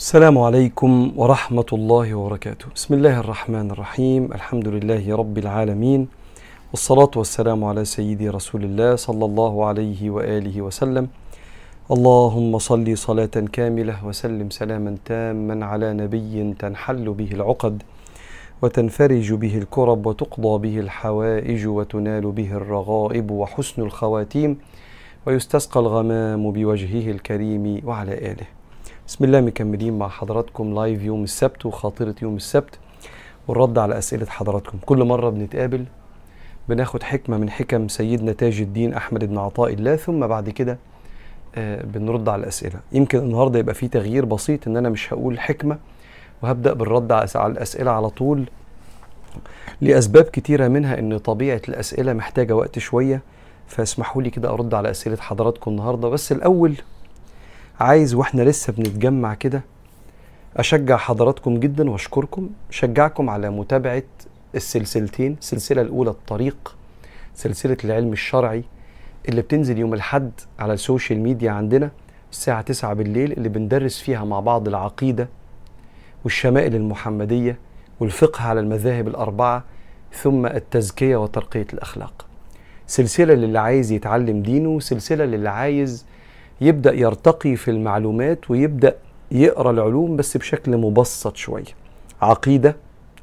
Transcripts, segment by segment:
السلام عليكم ورحمة الله وبركاته. بسم الله الرحمن الرحيم، الحمد لله رب العالمين، والصلاة والسلام على سيدي رسول الله صلى الله عليه وآله وسلم. اللهم صل صلاة كاملة وسلم سلاما تاما على نبي تنحل به العقد وتنفرج به الكرب وتقضى به الحوائج وتنال به الرغائب وحسن الخواتيم ويستسقى الغمام بوجهه الكريم وعلى آله. بسم الله مكملين مع حضراتكم لايف يوم السبت وخاطرة يوم السبت والرد على أسئلة حضراتكم. كل مرة بنتقابل بناخد حكمة من حكم سيدنا تاج الدين أحمد بن عطاء الله ثم بعد كده آه، بنرد على الأسئلة. يمكن النهاردة يبقى فيه تغيير بسيط إن أنا مش هقول حكمة وهبدأ بالرد على الأسئلة على طول. لأسباب كتيرة منها إن طبيعة الأسئلة محتاجة وقت شوية فاسمحوا لي كده أرد على أسئلة حضراتكم النهاردة. بس الأول عايز وإحنا لسه بنتجمع كده أشجع حضراتكم جدا وأشكركم شجعكم على متابعة السلسلتين السلسلة الأولى الطريق سلسلة العلم الشرعي اللي بتنزل يوم الحد على السوشيال ميديا عندنا الساعة 9 بالليل اللي بندرس فيها مع بعض العقيدة والشمائل المحمدية والفقه على المذاهب الأربعة ثم التزكية وترقية الأخلاق. سلسلة للي عايز يتعلم دينه سلسلة للي عايز يبدأ يرتقي في المعلومات ويبدأ يقرأ العلوم بس بشكل مبسط شوية عقيدة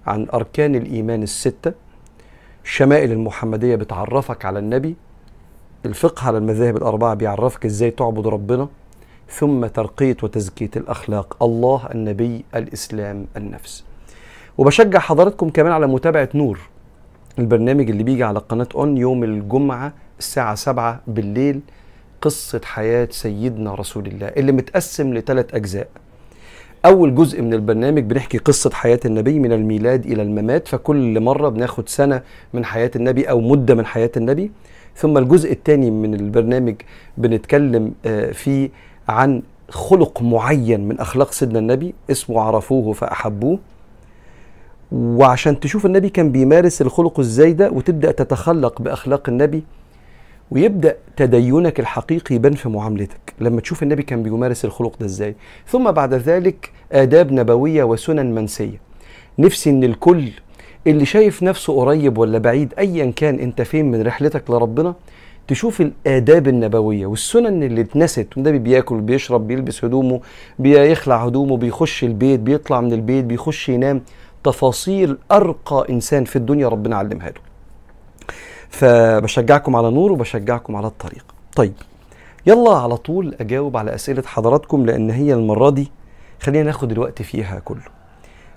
عن أركان الإيمان الستة. الشمائل المحمدية بتعرفك على النبي. الفقه على المذاهب الأربعة بيعرفك إزاي تعبد ربنا. ثم ترقية وتزكية الأخلاق. الله النبي الإسلام النفس. وبشجع حضراتكم كمان على متابعة نور البرنامج اللي بيجي على قناة اون يوم الجمعة الساعة 7 بالليل. قصة حياة سيدنا رسول الله اللي متقسم لثلاث أجزاء. أول جزء من البرنامج بنحكي قصة حياة النبي من الميلاد إلى الممات فكل مرة بناخد سنة من حياة النبي أو مدة من حياة النبي. ثم الجزء الثاني من البرنامج بنتكلم آه، فيه عن خلق معين من أخلاق سيدنا النبي اسمه عرفوه فأحبوه. وعشان تشوف النبي كان بيمارس الخلق إزاي ده وتبدأ تتخلق بأخلاق النبي ويبدأ تدينك الحقيقي يبان في معاملتك. لما تشوف النبي كان بيمارس الخلق ده إزاي. ثم بعد ذلك آداب نبوية وسنن منسية. نفسي إن الكل اللي شايف نفسه قريب ولا بعيد ايا كان أنت فين من رحلتك لربنا تشوف الآداب النبوية والسنن اللي اتنست والنبي بياكل بيشرب بيلبس هدومه بيخلع هدومه بيخش البيت بيطلع من البيت بيخش ينام. تفاصيل أرقى إنسان في الدنيا ربنا علمها له. فبشجعكم على نور وبشجعكم على الطريق. طيب يلا على طول أجاوب على أسئلة حضراتكم لأن هي المرة دي خلينا ناخد الوقت فيها كله.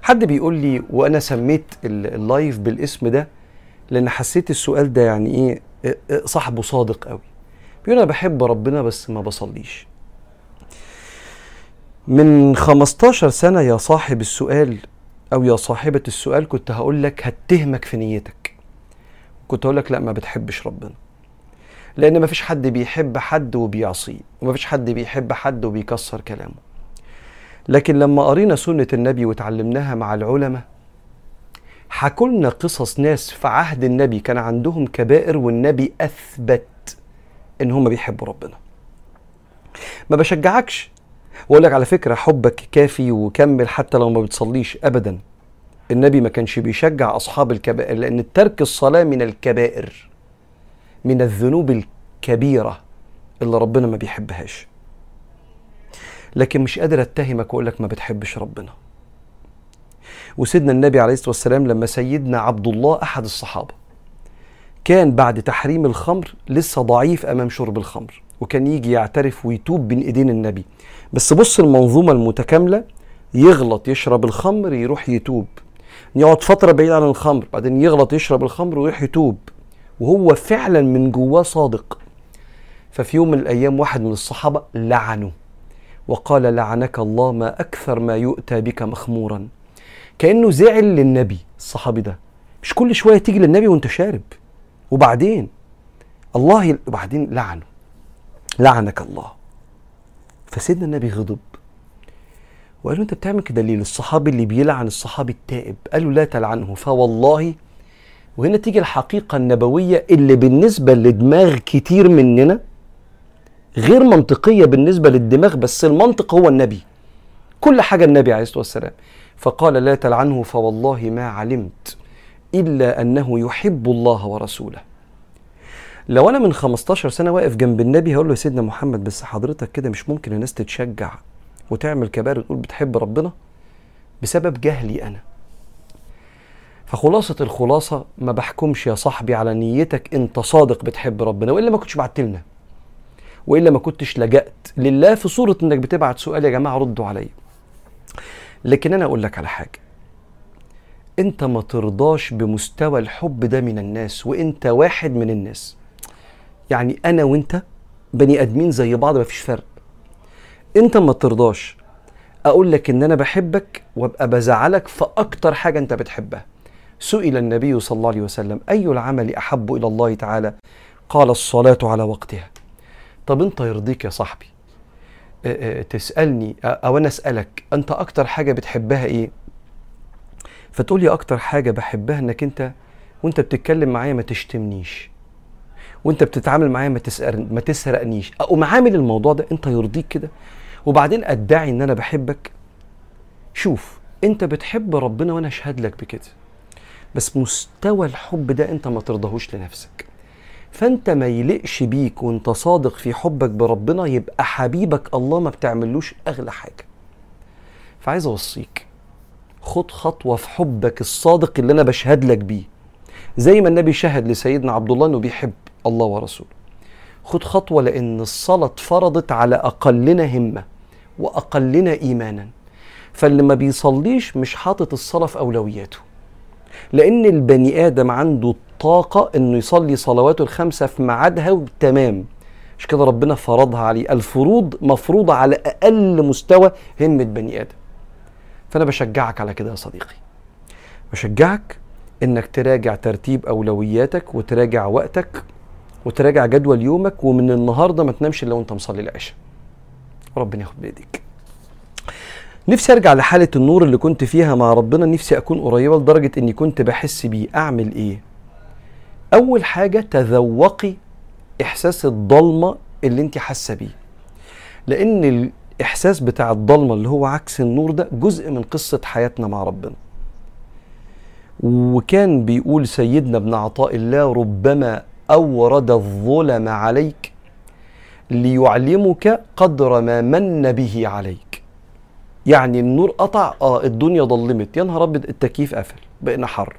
حد بيقول لي وأنا سميت ال- ال live بالاسم ده لأن حسيت السؤال ده يعني إيه إيه- إيه صاحبه صادق قوي. بيقول أنا بحب ربنا بس ما بصليش. من 15 سنة يا صاحب السؤال أو يا صاحبة السؤال كنت هقول لك هتهمك في نيتك. كنت أقول لك لا ما بتحبش ربنا. لأن ما فيش حد بيحب حد وبيعصيه وما فيش حد بيحب حد وبيكسر كلامه. لكن لما قرينا سنة النبي وتعلمناها مع العلماء حكوا لنا قصص ناس في عهد النبي كان عندهم كبائر والنبي أثبت إن هم بيحبوا ربنا. ما بشجعكش. وأقول لك على فكرة حبك كافي وكمل حتى لو ما بتصليش ابدا. النبي ما كانش بيشجع أصحاب الكبائر لأن ترك الصلاة من الكبائر من الذنوب الكبيرة اللي ربنا ما بيحبهاش. لكن مش قادر أتهمك وأقول لك ما بتحبش ربنا. وسيدنا النبي عليه الصلاة والسلام لما سيدنا عبد الله أحد الصحابة كان بعد تحريم الخمر لسه ضعيف أمام شرب الخمر وكان يجي يعترف ويتوب بين إيدين النبي. بس بص المنظومة المتكاملة يغلط يشرب الخمر يروح يتوب. يقعد فترة بعيد عن الخمر بعدين يغلط يشرب الخمر ويروح يتوب. وهو فعلا من جواه صادق. ففي يوم من الأيام واحد من الصحابة لعنه وقال لعنك الله ما أكثر ما يؤتى بك مخمورا. كأنه زعل للنبي الصحابي ده. مش كل شوية تيجي للنبي وأنت شارب. وبعدين؟ الله. وبعدين لعنه. لعنك الله. فسيدنا النبي غضب. وقال له انت بتعمل كده ليه؟ للصحابي اللي بيلعن الصحابي التائب. قال له لا تلعنه. فوالله وهنا تيجي الحقيقة النبوية اللي بالنسبة لدماغ كتير مننا غير منطقية بالنسبة للدماغ بس المنطق هو النبي. كل حاجة النبي عليه الصلاة والسلام. فقال لا تلعنه فوالله ما علمت إلا أنه يحب الله ورسوله. لو أنا من 15 سنة واقف جنب النبي هقول له يا سيدنا محمد بس حضرتك كده مش ممكن الناس تتشجع. وتعمل كبار وتقول بتحب ربنا بسبب جهلي أنا. فخلاصة الخلاصة ما بحكمش يا صاحبي على نيتك أنت صادق بتحب ربنا وإلا ما كنتش بعت لنا وإلا ما كنتش لجأت لله في صورة إنك بتبعت سؤال يا جماعة ردوا عليا. لكن أنا أقول لك على حاجة أنت ما ترضاش بمستوى الحب ده من الناس وأنت واحد من الناس. يعني أنا وأنت بني آدمين زي بعض ما فيش فرق. انت ما ترضاش. أقول لك ان أنا بحبك وابقى بزعلك في أكتر حاجة انت بتحبها. سئل النبي صلى الله عليه وسلم أي العمل أحب إلى الله تعالى؟ قال الصلاة على وقتها. طب انت يرضيك يا صاحبي؟ آه آه تسألني أو أنا أسألك أنت أكتر حاجة بتحبها إيه؟ فتقول لي أكتر حاجة بحبها إنك أنت وأنت بتتكلم معايا ما تشتمنيش وأنت بتتعامل معايا ما ما تسرقنيش. أقوم عامل الموضوع ده انت يرضيك كده؟ وبعدين أدعي إن أنا بحبك. شوف أنت بتحب ربنا وأنا اشهد لك بكده. بس مستوى الحب ده أنت ما ترضاهوش لنفسك. فأنت ما يلقش بيك وأنت صادق في حبك بربنا يبقى حبيبك الله ما بتعملوش أغلى حاجة. فعايز أوصيك خد خطوة في حبك الصادق اللي أنا بشهد لك بيه. زي ما النبي شهد لسيدنا عبد الله إنه بيحب الله ورسوله. خد خطوة لأن الصلاة اتفرضت على أقلنا همة وأقلنا إيمانا. فاللي ما بيصليش مش حاطط الصلاة في أولوياته. لأن البني آدم عنده الطاقة إنه يصلي صلواته الخمسة في ميعادها وتمام. مش كده ربنا فرضها عليه. الفروض مفروضة على أقل مستوى همة بني آدم. فأنا بشجعك على كده يا صديقي. بشجعك إنك تراجع ترتيب أولوياتك وتراجع وقتك وتراجع جدول يومك ومن النهارده ما تنامش إلا وأنت مصلي العشاء. ربنا ياخد بايديك نفسي أرجع لحالة النور اللي كنت فيها مع ربنا. نفسي أكون قريبة لدرجة إني كنت بحس بيه. أعمل إيه؟ أول حاجة تذوقي إحساس الضلمة اللي أنت حاسة بيه. لأن الإحساس بتاع الضلمة اللي هو عكس النور ده جزء من قصة حياتنا مع ربنا. وكان بيقول سيدنا ابن عطاء الله ربما اورد الظلم عليك ليعلمك قدر ما من به عليك. يعني النور قطع آه الدنيا ضلمت يا نهار أبيض التكييف قفل بقينا حر.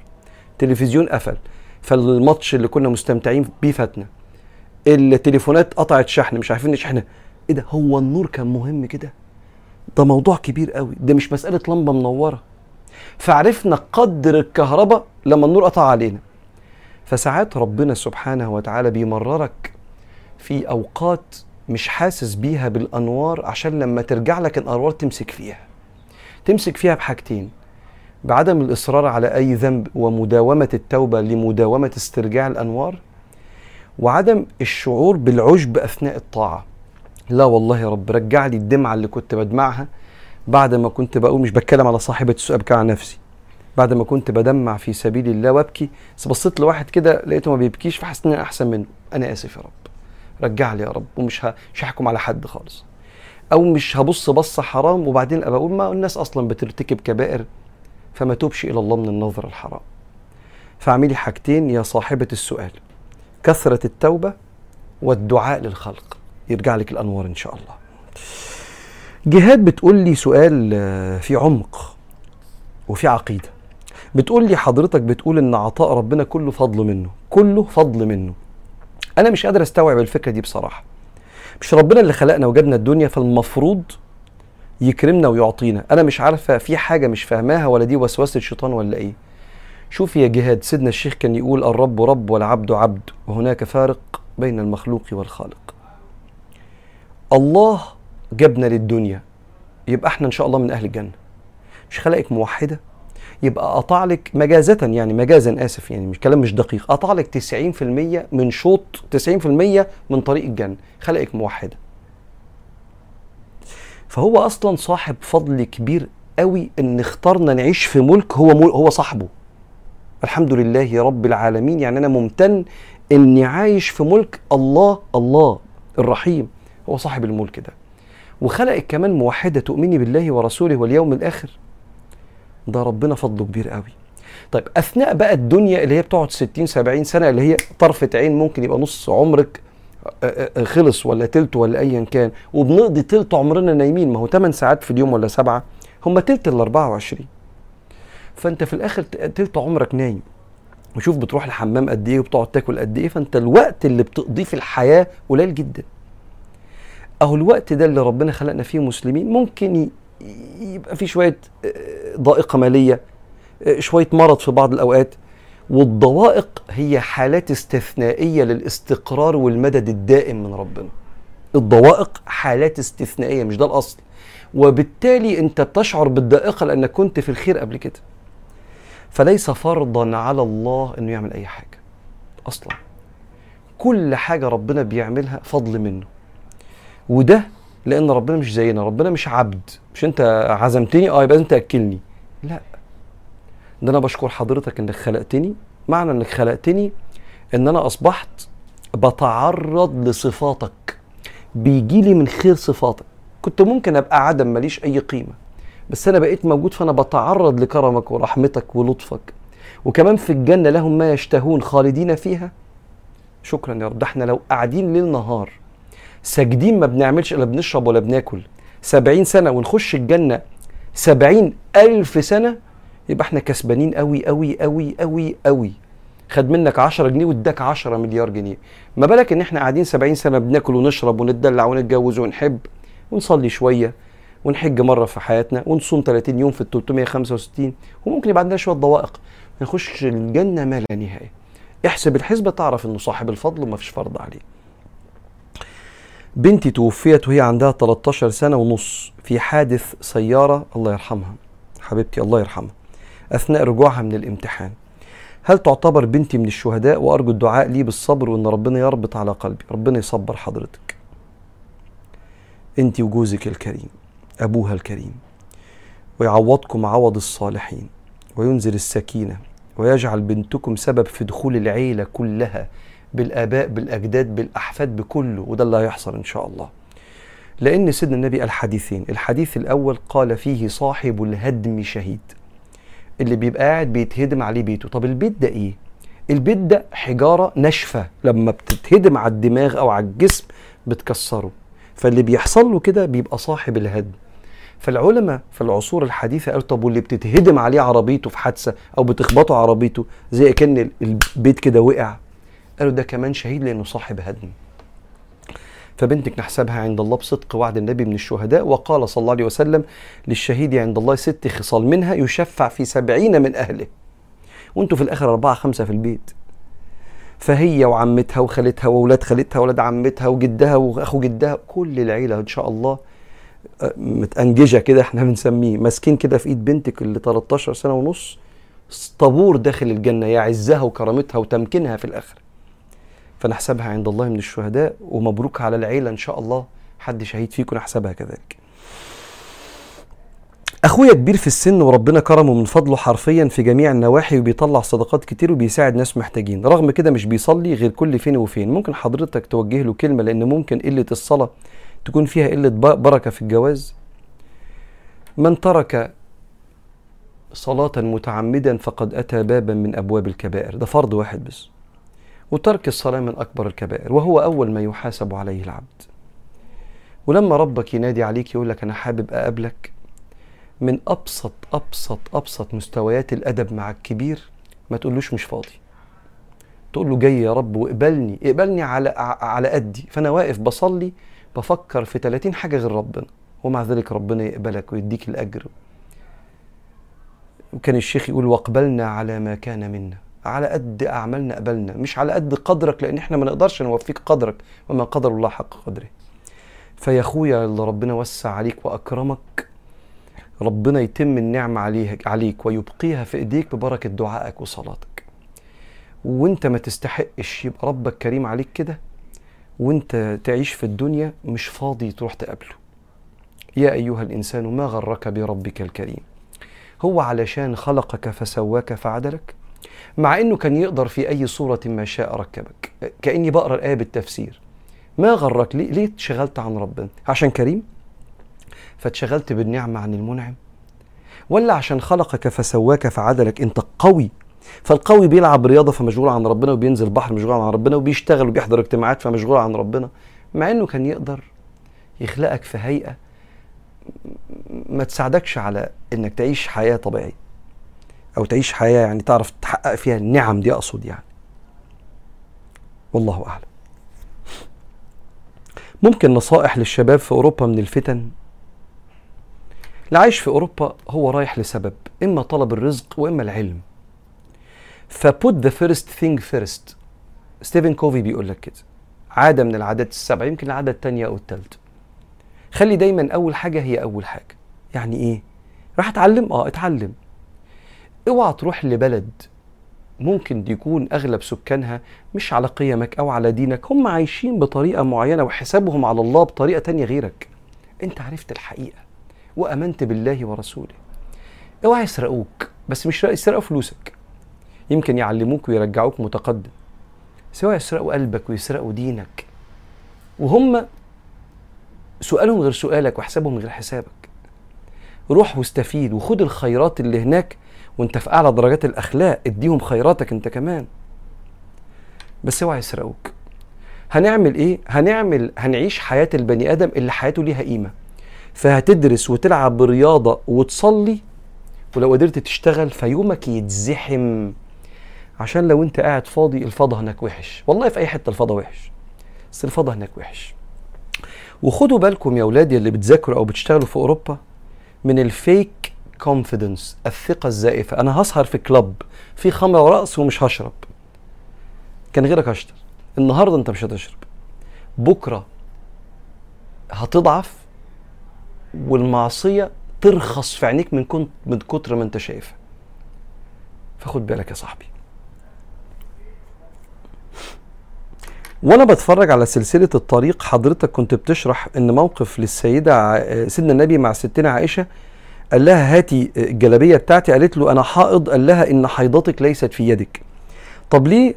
التلفزيون قفل فالماتش اللي كنا مستمتعين بيه فاتنا. التليفونات قطعت شحن مش عارفين نشحنها إيه ده؟ هو النور كان مهم كده؟ ده موضوع كبير قوي. ده مش مسألة لمبة منورة. فعرفنا قدر الكهرباء لما النور قطع علينا. فساعات ربنا سبحانه وتعالى بيمررك في أوقات مش حاسس بيها بالأنوار عشان لما ترجع لك الأنوار تمسك فيها. تمسك فيها بحاجتين. بعدم الإصرار على أي ذنب ومداومة التوبة لمداومة استرجاع الأنوار وعدم الشعور بالعجب أثناء الطاعة. لا والله يا رب رجع لي الدمعة اللي كنت بدمعها بعد ما كنت بقول مش بتكلم على صاحبة السؤال بتكلم على نفسي. بعد ما كنت بدمع في سبيل الله وابكي بس بصيت لواحد كده لقيته ما بيبكيش فحسيت ان أنا أحسن منه. أنا آسف يا رب. رجع لي يا رب ومش. مش هحكم على حد خالص. أو مش هبص بصة حرام وبعدين أبقى أقول ما الناس أصلا بترتكب كبائر فما توبش إلى الله من النظر الحرام. فاعملي حاجتين يا صاحبة السؤال. كثرة التوبة والدعاء للخلق. يرجع لك الأنوار إن شاء الله. جهاد بتقول لي سؤال في عمق وفي عقيدة. بتقول لي حضرتك بتقول إن عطاء ربنا كله فضل منه كله فضل منه. أنا مش قادر أستوعب الفكرة دي بصراحة. مش ربنا اللي خلقنا وجابنا الدنيا فالمفروض يكرمنا ويعطينا. أنا مش عارفة في حاجة مش فاهماها ولا دي وسوسة الشيطان ولا إيه. شوف يا جهاد سيدنا الشيخ كان يقول الرب رب والعبد عبد وهناك فارق بين المخلوق والخالق. الله جابنا للدنيا يبقى إحنا إن شاء الله من أهل الجنة. مش خلقك موحدة؟ يبقى قطع لك مجازة يعني مجازا آسف يعني مش كلام مش دقيق قطع لك 90% من شوط 90% من طريق الجنة خلقك موحدة فهو أصلا صاحب فضل كبير قوي إن اخترنا نعيش في ملك هو ملك هو صاحبه. الحمد لله رب العالمين يعني أنا ممتن إني عايش في ملك الله الله الرحيم هو صاحب الملك ده. وخلقك كمان موحدة تؤمني بالله ورسوله واليوم الآخر. ده ربنا فضله كبير قوي. طيب أثناء بقى الدنيا اللي هي بتقعد 60 70 سنة اللي هي طرفة عين ممكن يبقى نص عمرك آه، آه، خلص ولا تلت ولا ايا كان وبنقضي تلت عمرنا نايمين ما هو 8 ساعات في اليوم ولا سبعة هم تلت ال 24 فأنت في الآخر تلت عمرك نايم وشوف بتروح الحمام قد إيه وبتقعد تاكل قد إيه فأنت الوقت اللي بتقضيه في الحياة قليل جدا. أهو الوقت ده اللي ربنا خلقنا فيه مسلمين ممكن يبقى فيه شوية آه، ضائقة مالية شوية مرض في بعض الأوقات. والضوائق هي حالات استثنائية للاستقرار والمدد الدائم من ربنا. الضوائق حالات استثنائية مش ده الأصل. وبالتالي أنت بتشعر بالضائقة لانك كنت في الخير قبل كده. فليس فرضا على الله إنه يعمل أي حاجة. أصلا. كل حاجة ربنا بيعملها فضل منه. وده لأن ربنا مش زينا ربنا مش عبد. مش أنت عزمتني؟ آه يبقى أنت أكلني. لا. ده أنا بشكر حضرتك إنك خلقتني. معنى إنك خلقتني إن أنا أصبحت بتعرض لصفاتك. بيجي لي من خير صفاتك. كنت ممكن أبقى عدم ماليش أي قيمة. بس أنا بقيت موجود فأنا بتعرض لكرمك ورحمتك ولطفك. وكمان في الجنة لهم ما يشتهون خالدين فيها. شكرا يا رب. ده إحنا لو قاعدين ليل نهار ساجدين ما بنعملش إلا بنشرب ولا بناكل. سبعين سنة ونخش الجنة سبعين ألف سنة يبقى إحنا كسبانين قوي قوي قوي قوي قوي خد منك 10 جنيه واداك 10 مليار جنيه. ما بالك إن إحنا قاعدين 70 سنة بناكل ونشرب ونتدلع ونتجوز ونحب؟ ونصلي شوية ونحج مرة في حياتنا ونصوم 30 يوم في ال 365 وممكن يبقى عندنا شوية ضوائق. نخش الجنة ما لا نهاية. احسب الحسبة تعرف إنه صاحب الفضل وما فيش فرض عليه. بنتي توفيت وهي عندها 13 سنة ونص في حادث سيارة الله يرحمها. حبيبتي الله يرحمها. أثناء رجوعها من الامتحان. هل تعتبر بنتي من الشهداء؟ وأرجو الدعاء لي بالصبر وإن ربنا يربط على قلبي. ربنا يصبر حضرتك. انت وجوزك الكريم أبوها الكريم. ويعوضكم عوض الصالحين. وينزل السكينة. ويجعل بنتكم سبب في دخول العيلة كلها. بالآباء بالأجداد بالأحفاد بكله وده اللي هيحصل إن شاء الله. لأن سيدنا النبي الحديثين الحديث الأول قال فيه صاحب الهدم شهيد. اللي بيبقى قاعد بيتهدم عليه بيته. طب البيت ده إيه؟ البيت ده حجارة ناشفة. لما بتتهدم على الدماغ أو على الجسم بتكسره. فاللي بيحصل له كده بيبقى صاحب الهدم. فالعلماء في العصور الحديثة قالوا طب واللي بتتهدم عليه عربيته في حادثة أو بتخبطه عربيته زي كأن البيت كده وقع. قالوا ده كمان شهيد لأنه صاحب هدم فبنتك نحسبها عند الله بصدق وعد النبي من الشهداء وقال صلى الله عليه وسلم للشهيد عند الله ست خصال منها يشفع في سبعين من أهله. وأنتوا في الآخر أربعة خمسة في البيت. فهي وعمتها وخالتها وأولاد خالتها وأولاد عمتها وجدها وأخو جدها كل العيلة إن شاء الله آه، متأنججة كده إحنا بنسميه. ماسكين كده في إيد بنتك اللي 13 سنة ونص طابور داخل الجنة يعزها وكرامتها وتمكينها في الآخرة فنحسبها عند الله من الشهداء ومبروك على العيلة إن شاء الله حد شهيد فيكم نحسبها كذلك. أخويا كبير في السن وربنا كرمه من فضله حرفيا في جميع النواحي وبيطلع صدقات كتير وبيساعد ناس محتاجين. رغم كده مش بيصلي غير كل فين وفين. ممكن حضرتك توجه له كلمة لأن ممكن قلة الصلاة تكون فيها قلة بركة في الجواز. من ترك صلاة متعمدا فقد أتى بابا من أبواب الكبائر. ده فرض واحد بس. وترك الصلاة من أكبر الكبائر وهو أول ما يحاسب عليه العبد. ولما ربك ينادي عليك يقول لك أنا حابب أقابلك من أبسط أبسط أبسط مستويات الأدب مع الكبير ما تقولوش مش فاضي. تقول له جاي يا رب واقبلني اقبلني على على قدي. فأنا واقف بصلي بفكر في 30 حاجة غير ربنا ومع ذلك ربنا يقبلك ويديك الأجر. وكان الشيخ يقول واقبلنا على ما كان منا. على قد أعمالنا قبلنا مش على قد قدرك لأن إحنا ما نقدرش نوفيك قدرك وما قدر الله حق قدره. فيا أخويا اللي ربنا وسع عليك وأكرمك. ربنا يتم النعمة عليك عليك ويبقيها في إيديك ببركة دعائك وصلاتك. وأنت ما تستحقش يبقى ربك كريم عليك كده وأنت تعيش في الدنيا مش فاضي تروح تقابله. يا أيها الإنسان ما غرك بربك الكريم؟ هو علشان خلقك فسواك فعدلك؟ مع إنه كان يقدر في أي صورة ما شاء ركبك. كأني بقرأ الآية بالتفسير. ما غرك؟ ليه ليه اتشغلت عن ربنا؟ عشان كريم؟ فاتشغلت بالنعمة عن المنعم. ولا عشان خلقك فسواك فعدلك؟ أنت قوي. فالقوي بيلعب رياضة فمشغول عن ربنا وبينزل بحر مشغول عن ربنا وبيشتغل وبيحضر اجتماعات فمشغول عن ربنا. مع إنه كان يقدر يخلقك في هيئة ما تساعدكش على إنك تعيش حياة طبيعية. أو تعيش حياة يعني تعرف تحقق فيها النعم دي أقصد يعني. والله أعلم. ممكن نصائح للشباب في أوروبا من الفتن؟ اللي عايش في أوروبا هو رايح لسبب إما طلب الرزق وإما العلم. ف put the first thing first ستيفن كوفي بيقول لك كده. عادة من العادات السبع يمكن العادة التانية أو التالتة. خلي دايما أول حاجة هي أول حاجة. يعني إيه؟ راح أتعلم؟ آه اتعلم. اوعى تروح لبلد ممكن يكون أغلب سكانها مش على قيمك أو على دينك هم عايشين بطريقة معينة وحسابهم على الله بطريقة تانية غيرك. أنت عرفت الحقيقة وأمنت بالله ورسوله. اوعى يسرقوك بس مش يسرقوا فلوسك. يمكن يعلموك ويرجعوك متقدم. سواء يسرقوا قلبك ويسرقوا دينك. وهم سؤالهم غير سؤالك وحسابهم غير حسابك. روح واستفيد وخد الخيرات اللي هناك وانت في أعلى درجات الأخلاق اديهم خيراتك انت كمان. بس اوعى يسرقوك. هنعمل إيه؟ هنعمل هنعيش حياة البني آدم اللي حياته ليها قيمة. فهتدرس وتلعب رياضه وتصلي ولو قدرت تشتغل فيومك يتزحم. عشان لو انت قاعد فاضي الفضا هناك وحش. والله في أي حتة الفضا وحش بس الفضا هناك وحش. وخدوا بالكم يا أولادي اللي بتذاكروا أو بتشتغلوا في أوروبا من ال fake confidence الثقة الزائفة. أنا هسهر في club في خمر ورقص ومش هشرب. كان غيرك هشرب النهارده أنت مش هتشرب. بكرة هتضعف والمعصية ترخص في عينيك من كنت من كتر ما أنت شايفها. فخد بالك يا صاحبي. وأنا بتفرج على سلسلة الطريق حضرتك كنت بتشرح إن موقف للسيدة سيدنا النبي مع ستنا عائشة قال لها هاتي الجلابية بتاعتي. قالت له أنا حائض. قال لها إن حيضتك ليست في يدك. طب ليه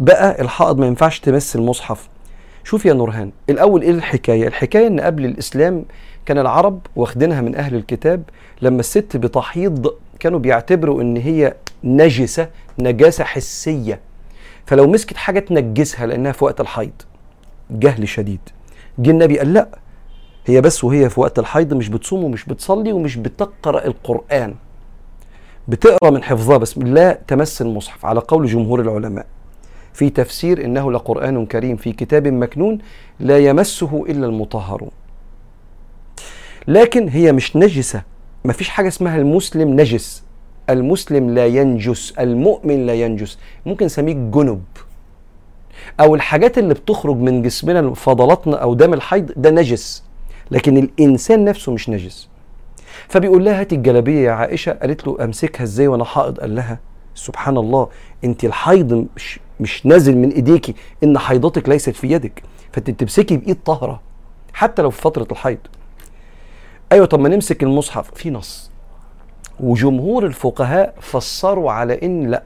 بقى الحائض ما ينفعش تمس المصحف؟ شوف يا نورهان الأول إيه الحكاية؟ الحكاية إن قبل الإسلام كان العرب واخدينها من أهل الكتاب لما الست بتحيض كانوا بيعتبروا إن هي نجسة نجاسة حسية. فلو مسكت حاجة تنجسها لأنها في وقت الحيض. جهل شديد. جه النبي قال لا هي بس وهي في وقت الحيض مش بتصوم ومش بتصلي ومش بتقرأ القرآن. بتقرأ من حفظها بس لا تمس المصحف على قول جمهور العلماء. في تفسير إنه لقرآن كريم في كتاب مكنون لا يمسه إلا المطهرون. لكن هي مش نجسة ما فيش حاجة اسمها المسلم نجس. المسلم لا ينجس المؤمن لا ينجس. ممكن نسميه جنب. أو الحاجات اللي بتخرج من جسمنا فضلاتنا أو دم الحيض ده نجس. لكن الإنسان نفسه مش نجس. فبيقول لها هاتي الجلابية يا عائشة. قالت له أمسكها إزاي وأنا حائض؟ قال لها سبحان الله أنت الحيض مش مش نازل من إيديكي إن حيضتك ليست في يدك. فأنت بتمسكي بإيد طاهرة حتى لو في فترة الحيض. أيوه طب ما نمسك المصحف. في نص. وجمهور الفقهاء فسروا على إن لا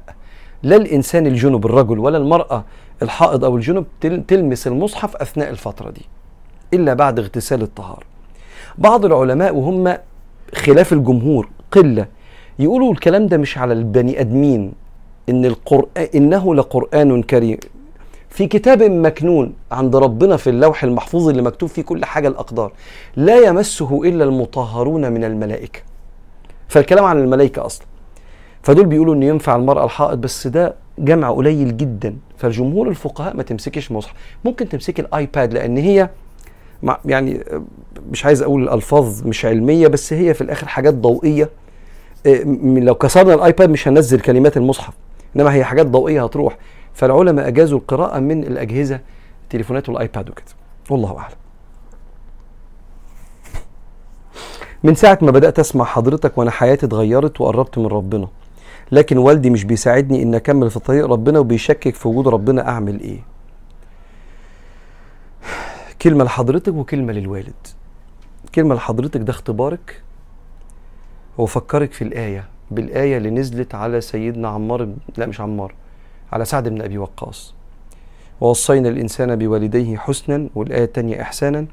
لا الإنسان الجنب الرجل ولا المرأة الحائض أو الجنب تل- تلمس المصحف أثناء الفترة دي. إلا بعد اغتسال الطهارة. بعض العلماء وهم خلاف الجمهور قلة يقولوا الكلام ده مش على البني آدمين إن القران إنه لقرآن كريم. في كتاب مكنون عند ربنا في اللوح المحفوظ اللي مكتوب فيه كل حاجة الأقدار لا يمسه إلا المطهرون من الملائكة. فالكلام عن الملائكة أصلا. فدول بيقولوا إن ينفع المرأة الحائض بس ده جمع قليل جدا. فالجمهور الفقهاء ما تمسكش مصحف. ممكن تمسكي الآيباد لأن هي يعني مش عايز أقول الألفاظ مش علمية بس هي في الآخر حاجات ضوئية. م- لو كسرنا الآيباد مش هننزل كلمات المصحف إنما هي حاجات ضوئية هتروح. فالعلماء أجازوا القراءة من الأجهزة التليفونات والآيباد وكده. والله أعلم. من ساعة ما بدأت أسمع حضرتك وأنا حياتي اتغيرت وقربت من ربنا لكن والدي مش بيساعدني إن أكمل في طريق ربنا وبيشكك في وجود ربنا أعمل إيه. كلمة لحضرتك وكلمة للوالد. كلمة لحضرتك ده اختبارك. هو فكرك في الآية بالآية اللي نزلت على سيدنا عمار بن- لا مش عمار على سعد بن أبي وقاص. ووصينا الإنسان بوالديه حسنا والآية التانية إحسانا.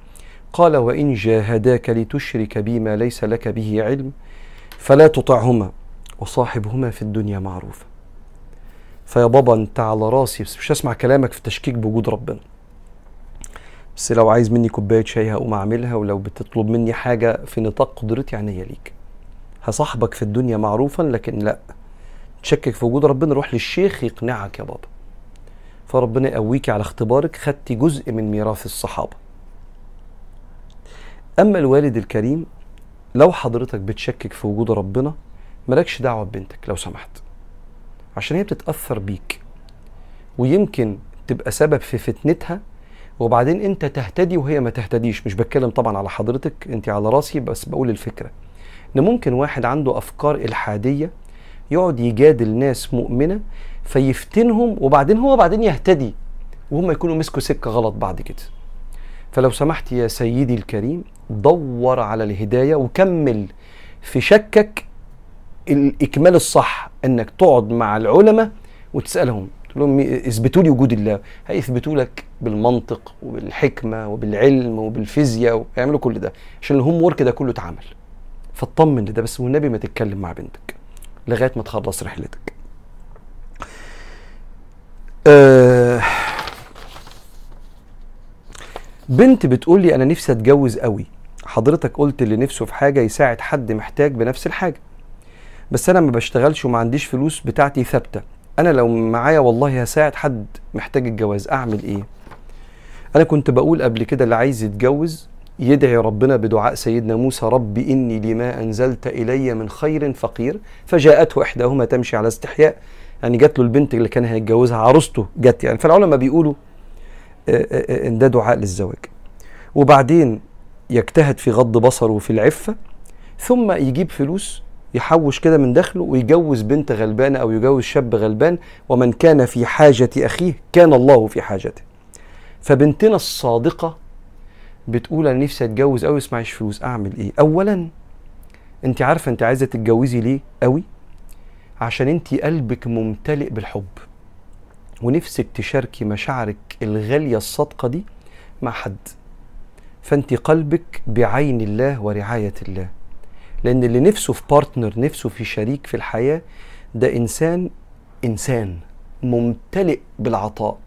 قال وإن جاهداك لتشرك بي ما ليس لك به علم فلا تطعهما وصاحبهما في الدنيا معروفا فيا بابا أنت على راسي بس مش هسمع كلامك في التشكيك بوجود ربنا. بس لو عايز مني كوباية شاي هقوم أعملها ولو بتطلب مني حاجة في نطاق قدرتي عينيا ليك. هصاحبك في الدنيا معروفا لكن لأ. تشكك في وجود ربنا روح للشيخ يقنعك يا بابا. فربنا يقويك على اختبارك خدتي جزء من ميراث الصحابة. أما الوالد الكريم لو حضرتك بتشكك في وجود ربنا مالكش دعوة ببنتك لو سمحت. عشان هي بتتأثر بيك. ويمكن تبقى سبب في فتنتها وبعدين انت تهتدي وهي ما تهتديش. مش بتكلم طبعا على حضرتك انت على راسي بس بقول الفكرة. إن ممكن واحد عنده أفكار إلحادية يقعد يجادل ناس مؤمنة فيفتنهم وبعدين هو بعدين يهتدي وهم يكونوا مسكوا سكة غلط بعد كده. فلو سمحت يا سيدي الكريم دور على الهداية وكمل في شكك الإكمال الصح إنك تقعد مع العلماء وتسألهم. تقول لهم اثبتوا لي وجود الله. هيثبتوا لك بالمنطق وبالحكمة وبالعلم وبالفيزياء ويعملوا كل ده. عشان الهوم ورك ده كله اتعمل. فاطمن لده بس والنبي ما تتكلم مع بنتك لغاية ما تخلص رحلتك. أه بنت بتقول لي أنا نفسي أتجوز قوي. حضرتك قلت اللي نفسه في حاجة يساعد حد محتاج بنفس الحاجة. بس أنا ما بشتغلش وما عنديش فلوس بتاعتي ثابتة. أنا لو معايا والله هساعد حد محتاج الجواز أعمل إيه؟ أنا كنت بقول قبل كده اللي عايز يتجوز يدعي ربنا بدعاء سيدنا موسى رب إني لما أنزلت إلي من خير فقير فجاءته إحداهما تمشي على استحياء. يعني جات له البنت اللي كان هيتجوزها عروسته جت يعني فالعلماء بيقولوا إن ده دعاء للزواج. وبعدين يجتهد في غض بصره وفي العفة ثم يجيب فلوس يحوش كده من دخله ويجوز بنت غلبانة أو يجوز شاب غلبان ومن كان في حاجة أخيه كان الله في حاجته. فبنتنا الصادقة بتقول أنا نفسي أتجوز قوي بس فلوس أعمل إيه؟ اولا أنت عارفة أنت عايزة تتجوزي ليه قوي عشان أنت قلبك ممتلئ بالحب ونفسك تشاركي مشاعرك الغالية الصادقة دي مع حد. فأنت قلبك بعين الله ورعاية الله. لأن اللي نفسه في بارتنر نفسه في شريك في الحياة ده إنسان إنسان ممتلئ بالعطاء.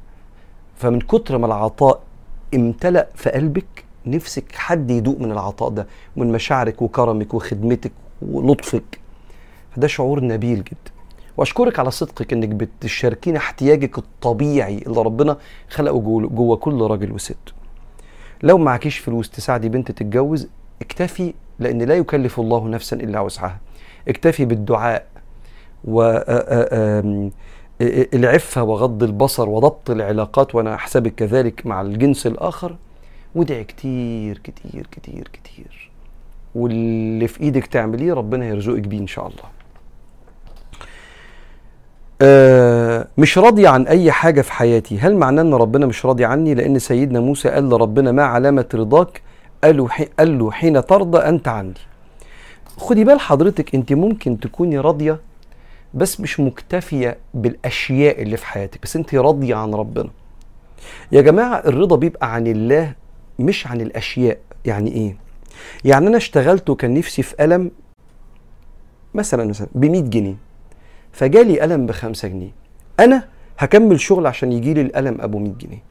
فمن كتر ما العطاء امتلأ في قلبك نفسك حد يدوق من العطاء ده من مشاعرك وكرمك وخدمتك ولطفك. فده شعور نبيل جدا. وأشكرك على صدقك إنك بتشاركينا احتياجك الطبيعي اللي ربنا خلقه جوه, كل راجل وست. لو معكيش فلوس تساعدي بنت تتجوز اكتفي لأن لا يكلف الله نفسا إلا وسعها. اكتفي بالدعاء و العفة وغض البصر وضبط العلاقات وأنا أحسبك كذلك مع الجنس الآخر. وادعي كتير كتير كتير كتير. واللي في إيدك تعمليه ربنا يرزقك بيه إن شاء الله. آه مش راضي عن أي حاجة في حياتي. هل معناه إن ربنا مش راضي عني؟ لأن سيدنا موسى قال لربنا ما علامة رضاك قال له, قال له حين ترضى أنت عندي. خدي بال حضرتك أنت ممكن تكوني راضية بس مش مكتفية بالأشياء اللي في حياتك بس أنت راضية عن ربنا. يا جماعة الرضا بيبقى عن الله مش عن الأشياء. يعني إيه؟ يعني أنا اشتغلت وكان نفسي في قلم مثلا مثلا ب 100 جنيه فجالي قلم ب 5 جنيه. أنا هكمل شغل عشان يجي لي القلم أبو 100 جنيه.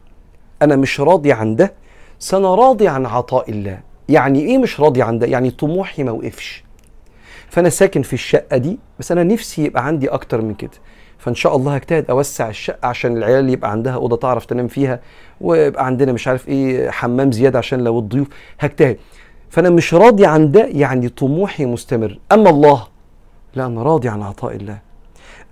أنا مش راضي عن ده أنا راضي عن عطاء الله. يعني إيه مش راضي عن ده؟ يعني طموحي ما وقفش. فأنا ساكن في الشقة دي بس أنا نفسي يبقى عندي أكتر من كده. فإن شاء الله هجتهد أوسع الشقة عشان العيال يبقى عندها أوضة تعرف تنام فيها ويبقى عندنا مش عارف إيه حمام زيادة عشان لو الضيوف. هجتهد. فأنا مش راضي عن ده يعني طموحي مستمر. أما الله لا أنا راضي عن عطاء الله.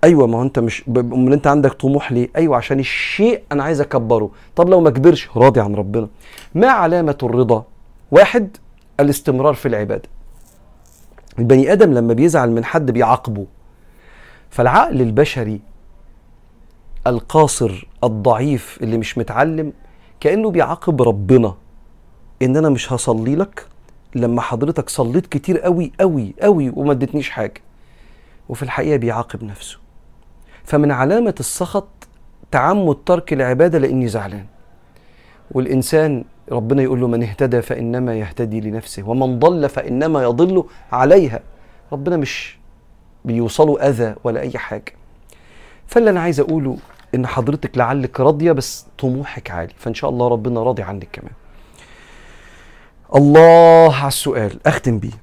أيوه ما هو أنت مش امال أنت عندك طموح ليه؟ أيوه عشان الشيء أنا عايز أكبره. طب لو ما كبرش راضي عن ربنا. ما علامة الرضا؟ واحد الاستمرار في العبادة. البني آدم لما بيزعل من حد بيعاقبه. فالعقل البشري القاصر الضعيف اللي مش متعلم كأنه بيعاقب ربنا. إن أنا مش هصلي لك؟ لما حضرتك صليت كتير قوي قوي قوي وما ادتنيش حاجة. وفي الحقيقة بيعاقب نفسه. فمن علامة السخط تعمد ترك العباده لإني زعلان. والإنسان ربنا يقول له من اهتدى فإنما يهتدي لنفسه ومن ضل فإنما يضل عليها. ربنا مش بيوصلوا أذى ولا أي حاجة. فاللي أنا عايز أقوله إن حضرتك لعلك راضية بس طموحك عالي فإن شاء الله ربنا راضي عنك كمان. الله على السؤال أختم بيه.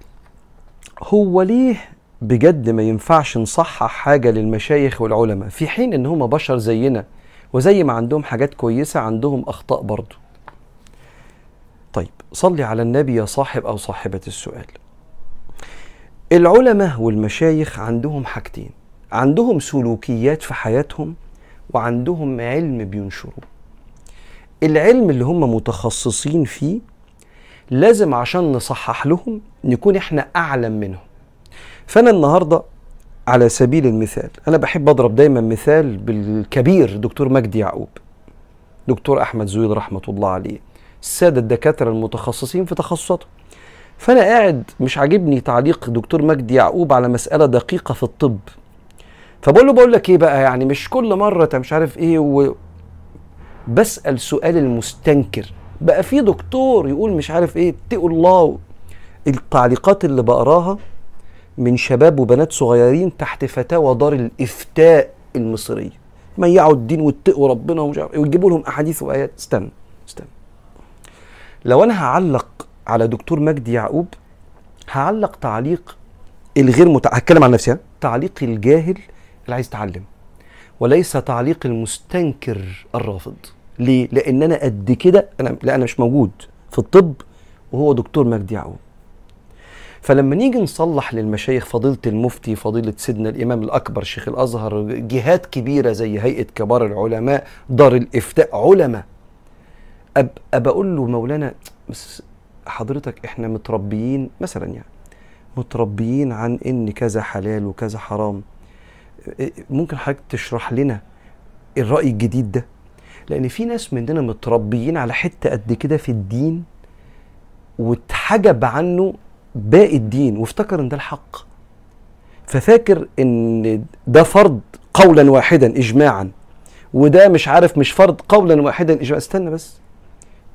هو ليه بجد ما ينفعش نصحح حاجة للمشايخ والعلماء في حين إن هم بشر زينا وزي ما عندهم حاجات كويسة عندهم أخطاء برضه طيب صلي على النبي يا صاحب أو صاحبة السؤال. العلماء والمشايخ عندهم حاجتين عندهم سلوكيات في حياتهم وعندهم علم بينشروه العلم اللي هم متخصصين فيه لازم عشان نصحح لهم نكون إحنا أعلم منهم. فأنا النهارده على سبيل المثال أنا بحب أضرب دايما مثال بالكبير دكتور مجدي يعقوب دكتور أحمد زويد رحمة الله عليه السادة الدكاترة المتخصصين في تخصصاتهم فأنا قاعد مش عاجبني تعليق دكتور مجدي يعقوب على مسألة دقيقة في الطب. فبقول له بقول لك إيه بقى؟ يعني مش كل مرة أنت مش عارف إيه و... بسأل سؤال المستنكر. بقى في دكتور يقول مش عارف إيه اتقوا الله التعليقات اللي بقراها من شباب وبنات صغيرين تحت فتاوى دار الإفتاء المصريه ميعوا الدين واتقوا ربنا ومش عارف ويجيبوا لهم أحاديث وآيات. استنى استنى. لو أنا هعلق على دكتور مجدي يعقوب هعلق تعليق الغير متع... هتكلم عن نفسي؟ تعليق الجاهل اللي عايز يتعلم وليس تعليق المستنكر الرافض. ليه؟ لأن أنا قد كده أنا لا أنا مش موجود في الطب وهو دكتور مجدي يعقوب. فلما نيجي نصلح للمشايخ فضيلة المفتي فضيلة سيدنا الإمام الأكبر شيخ الأزهر جهات كبيرة زي هيئة كبار العلماء دار الإفتاء علماء. أب أبقى أقول له مولانا بس حضرتك إحنا متربيين مثلا يعني متربيين عن إن كذا حلال وكذا حرام. ممكن حضرتك تشرح لنا الرأي الجديد ده؟ لأن في ناس مننا متربيين على حتة قد كده في الدين واتحجب عنه باقي الدين وافتكر إن ده الحق. ففاكر إن ده فرض قولا واحدا اجماعا. وده مش عارف مش فرض قولا واحدا اجماعا. استنى بس.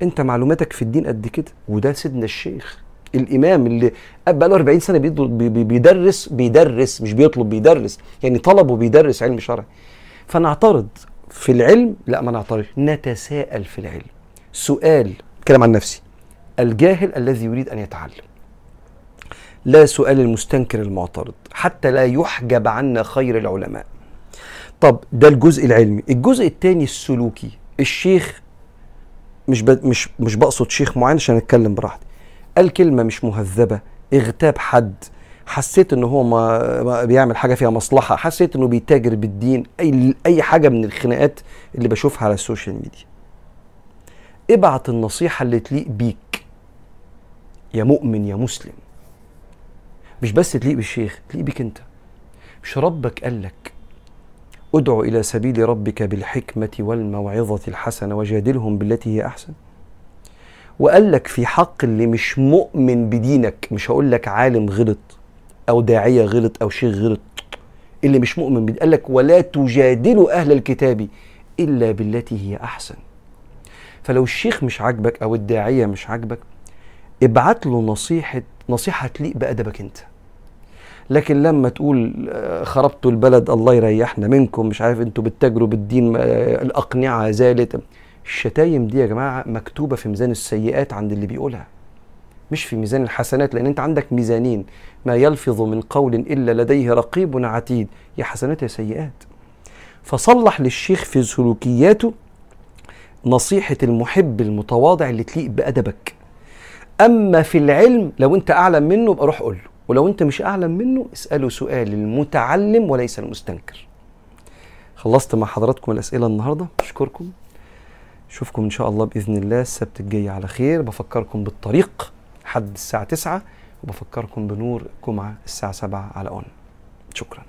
أنت معلوماتك في الدين قد كده؟ وده سيدنا الشيخ. الإمام اللي بقى له 40 سنة بيدرس بيدرس مش بيطلب بيدرس. يعني طلب وبيدرس علم شرعي. فنعترض في العلم؟ لا ما نعترض نتساءل في العلم. سؤال اتكلم عن نفسي. الجاهل الذي يريد أن يتعلم. لا سؤال المستنكر المعترض حتى لا يحجب عنا خير العلماء. طب ده الجزء العلمي. الجزء الثاني السلوكي. الشيخ مش ب... مش مش بقصد شيخ معين عشان أتكلم براحتي. قال كلمة مش مهذبة اغتاب حد. حسيت إن هو ما... ما بيعمل حاجة فيها مصلحة. حسيت إنه بيتاجر بالدين. أي أي حاجة من الخناقات اللي بشوفها على ال social media. ابعت النصيحة اللي تليق بيك. يا مؤمن يا مسلم. مش بس تليق بالشيخ تليق بيك أنت. مش ربك قال لك ادعو إلى سبيل ربك بالحكمة والموعظة الحسنة وجادلهم بالتي هي أحسن. وقال لك في حق اللي مش مؤمن بدينك مش هقول لك عالم غلط أو داعية غلط أو شيخ غلط اللي مش مؤمن قال لك ولا تجادلوا أهل الكتاب إلا بالتي هي أحسن. فلو الشيخ مش عاجبك أو الداعية مش عاجبك ابعت له نصيحة نصيحة تليق بأدبك أنت. لكن لما تقول خربتوا البلد الله يريحنا منكم مش عارف أنتوا بتتاجروا بالدين الأقنعة زالت. الشتايم دي يا جماعة مكتوبة في ميزان السيئات عند اللي بيقولها مش في ميزان الحسنات لأن أنت عندك ميزانين. ما يلفظ من قول إلا لديه رقيب عتيد. يا حسنات يا سيئات. فصلح للشيخ في سلوكياته نصيحة المحب المتواضع اللي تليق بأدبك. أما في العلم لو أنت أعلم منه يبقى روح قول له. ولو أنت مش أعلم منه اسأله سؤال المتعلم وليس المستنكر. خلصت مع حضراتكم الأسئلة النهارده. أشكركم. أشوفكم إن شاء الله بإذن الله السبت الجاي على خير. بفكركم بالطريق حد الساعة 9 وبفكركم بنور الجمعة الساعة 7 على أون. شكرا.